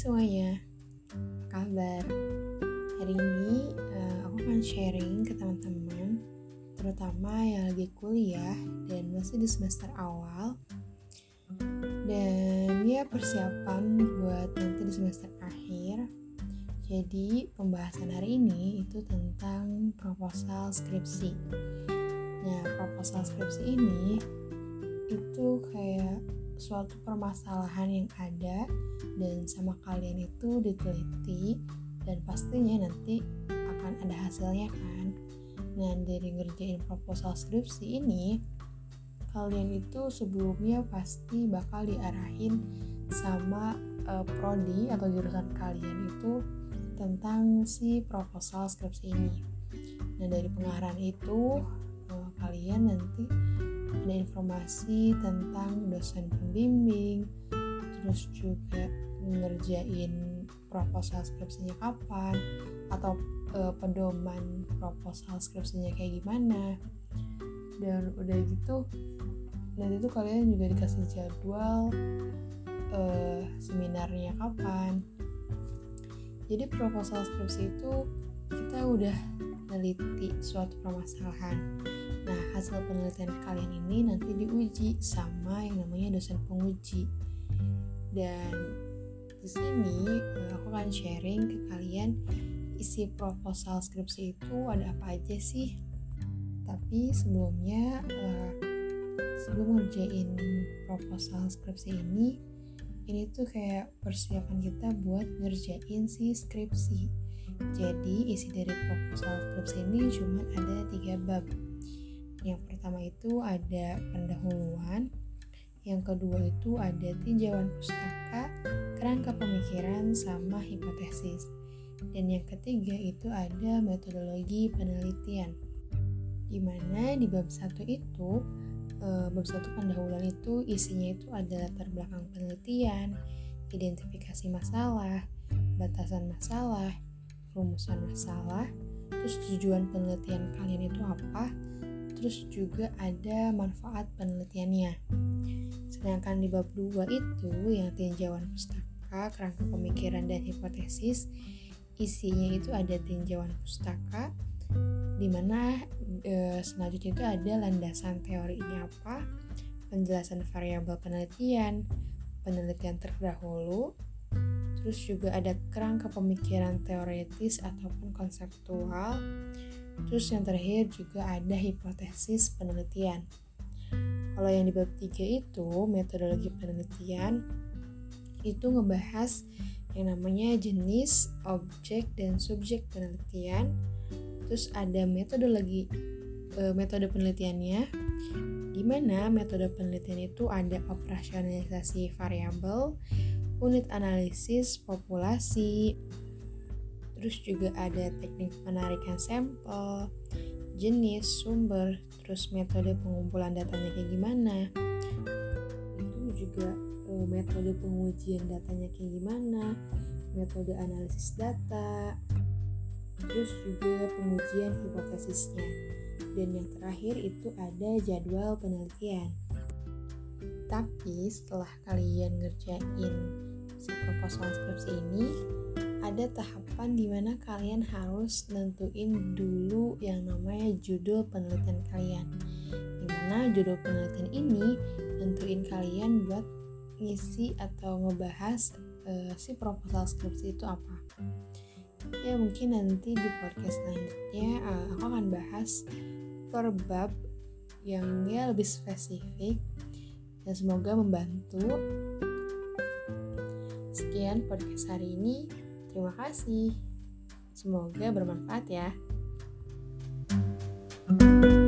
semuanya, apa kabar? Hari ini uh, aku akan sharing ke teman-teman, terutama yang lagi kuliah dan masih di semester awal, dan ya persiapan buat nanti di semester akhir. Jadi pembahasan hari ini itu tentang proposal skripsi. Nah, proposal skripsi ini itu kayak suatu permasalahan yang ada dan sama kalian itu diteliti dan pastinya nanti akan ada hasilnya kan nah dari ngerjain proposal skripsi ini kalian itu sebelumnya pasti bakal diarahin sama uh, prodi atau jurusan kalian itu tentang si proposal skripsi ini. Nah dari pengarahan itu uh, kalian nanti ada informasi tentang dosen pembimbing, terus juga ngerjain proposal skripsinya kapan atau uh, pedoman proposal skripsinya kayak gimana. Dan udah gitu nanti tuh kalian juga dikasih jadwal uh, seminarnya kapan. Jadi proposal skripsi itu kita udah meneliti suatu permasalahan nah hasil penelitian kalian ini nanti diuji sama yang namanya dosen penguji. Dan di sini eh, aku akan sharing ke kalian isi proposal skripsi itu ada apa aja sih. Tapi sebelumnya uh, sebelum ngerjain proposal skripsi ini ini tuh kayak persiapan kita buat ngerjain si skripsi. Jadi isi dari proposal skripsi ini cuma ada tiga bab yang pertama itu ada pendahuluan. Yang kedua itu ada tinjauan pustaka kerangka pemikiran sama hipotesis. Dan yang ketiga itu ada metodologi penelitian. Di mana di bab satu itu uh, bab satu pendahuluan itu isinya itu ada latar belakang penelitian, identifikasi masalah, batasan masalah, rumusan masalah, terus tujuan penelitian kalian itu apa, terus juga ada manfaat penelitiannya. Sedangkan di bab 2 itu yang tinjauan pustaka, kerangka pemikiran dan hipotesis, isinya itu ada tinjauan pustaka, di mana e, selanjutnya itu ada landasan teorinya apa, penjelasan variabel penelitian, penelitian terdahulu, terus juga ada kerangka pemikiran teoritis ataupun konseptual, terus yang terakhir juga ada hipotesis penelitian. Kalau yang di bab 3 itu metodologi penelitian itu ngebahas yang namanya jenis, objek, dan subjek penelitian, terus ada metodologi e, metode penelitiannya gimana metode penelitian itu ada operasionalisasi variabel unit analisis populasi terus juga ada teknik penarikan sampel jenis sumber terus metode pengumpulan datanya kayak gimana itu juga e, metode pengujian datanya kayak gimana metode analisis data terus juga pengujian hipotesisnya. Dan yang terakhir itu ada jadwal penelitian. Tapi setelah kalian ngerjain si proposal skripsi ini, ada tahapan di mana kalian harus nentuin dulu yang namanya judul penelitian kalian. Di mana judul penelitian ini nentuin kalian buat ngisi atau ngebahas uh, si proposal skripsi itu apa. Ya mungkin nanti di podcast selanjutnya uh, aku akan bahas per bab yang ya lebih spesifik dan semoga membantu. Sekian podcast hari ini terima kasih. Semoga bermanfaat ya. thank you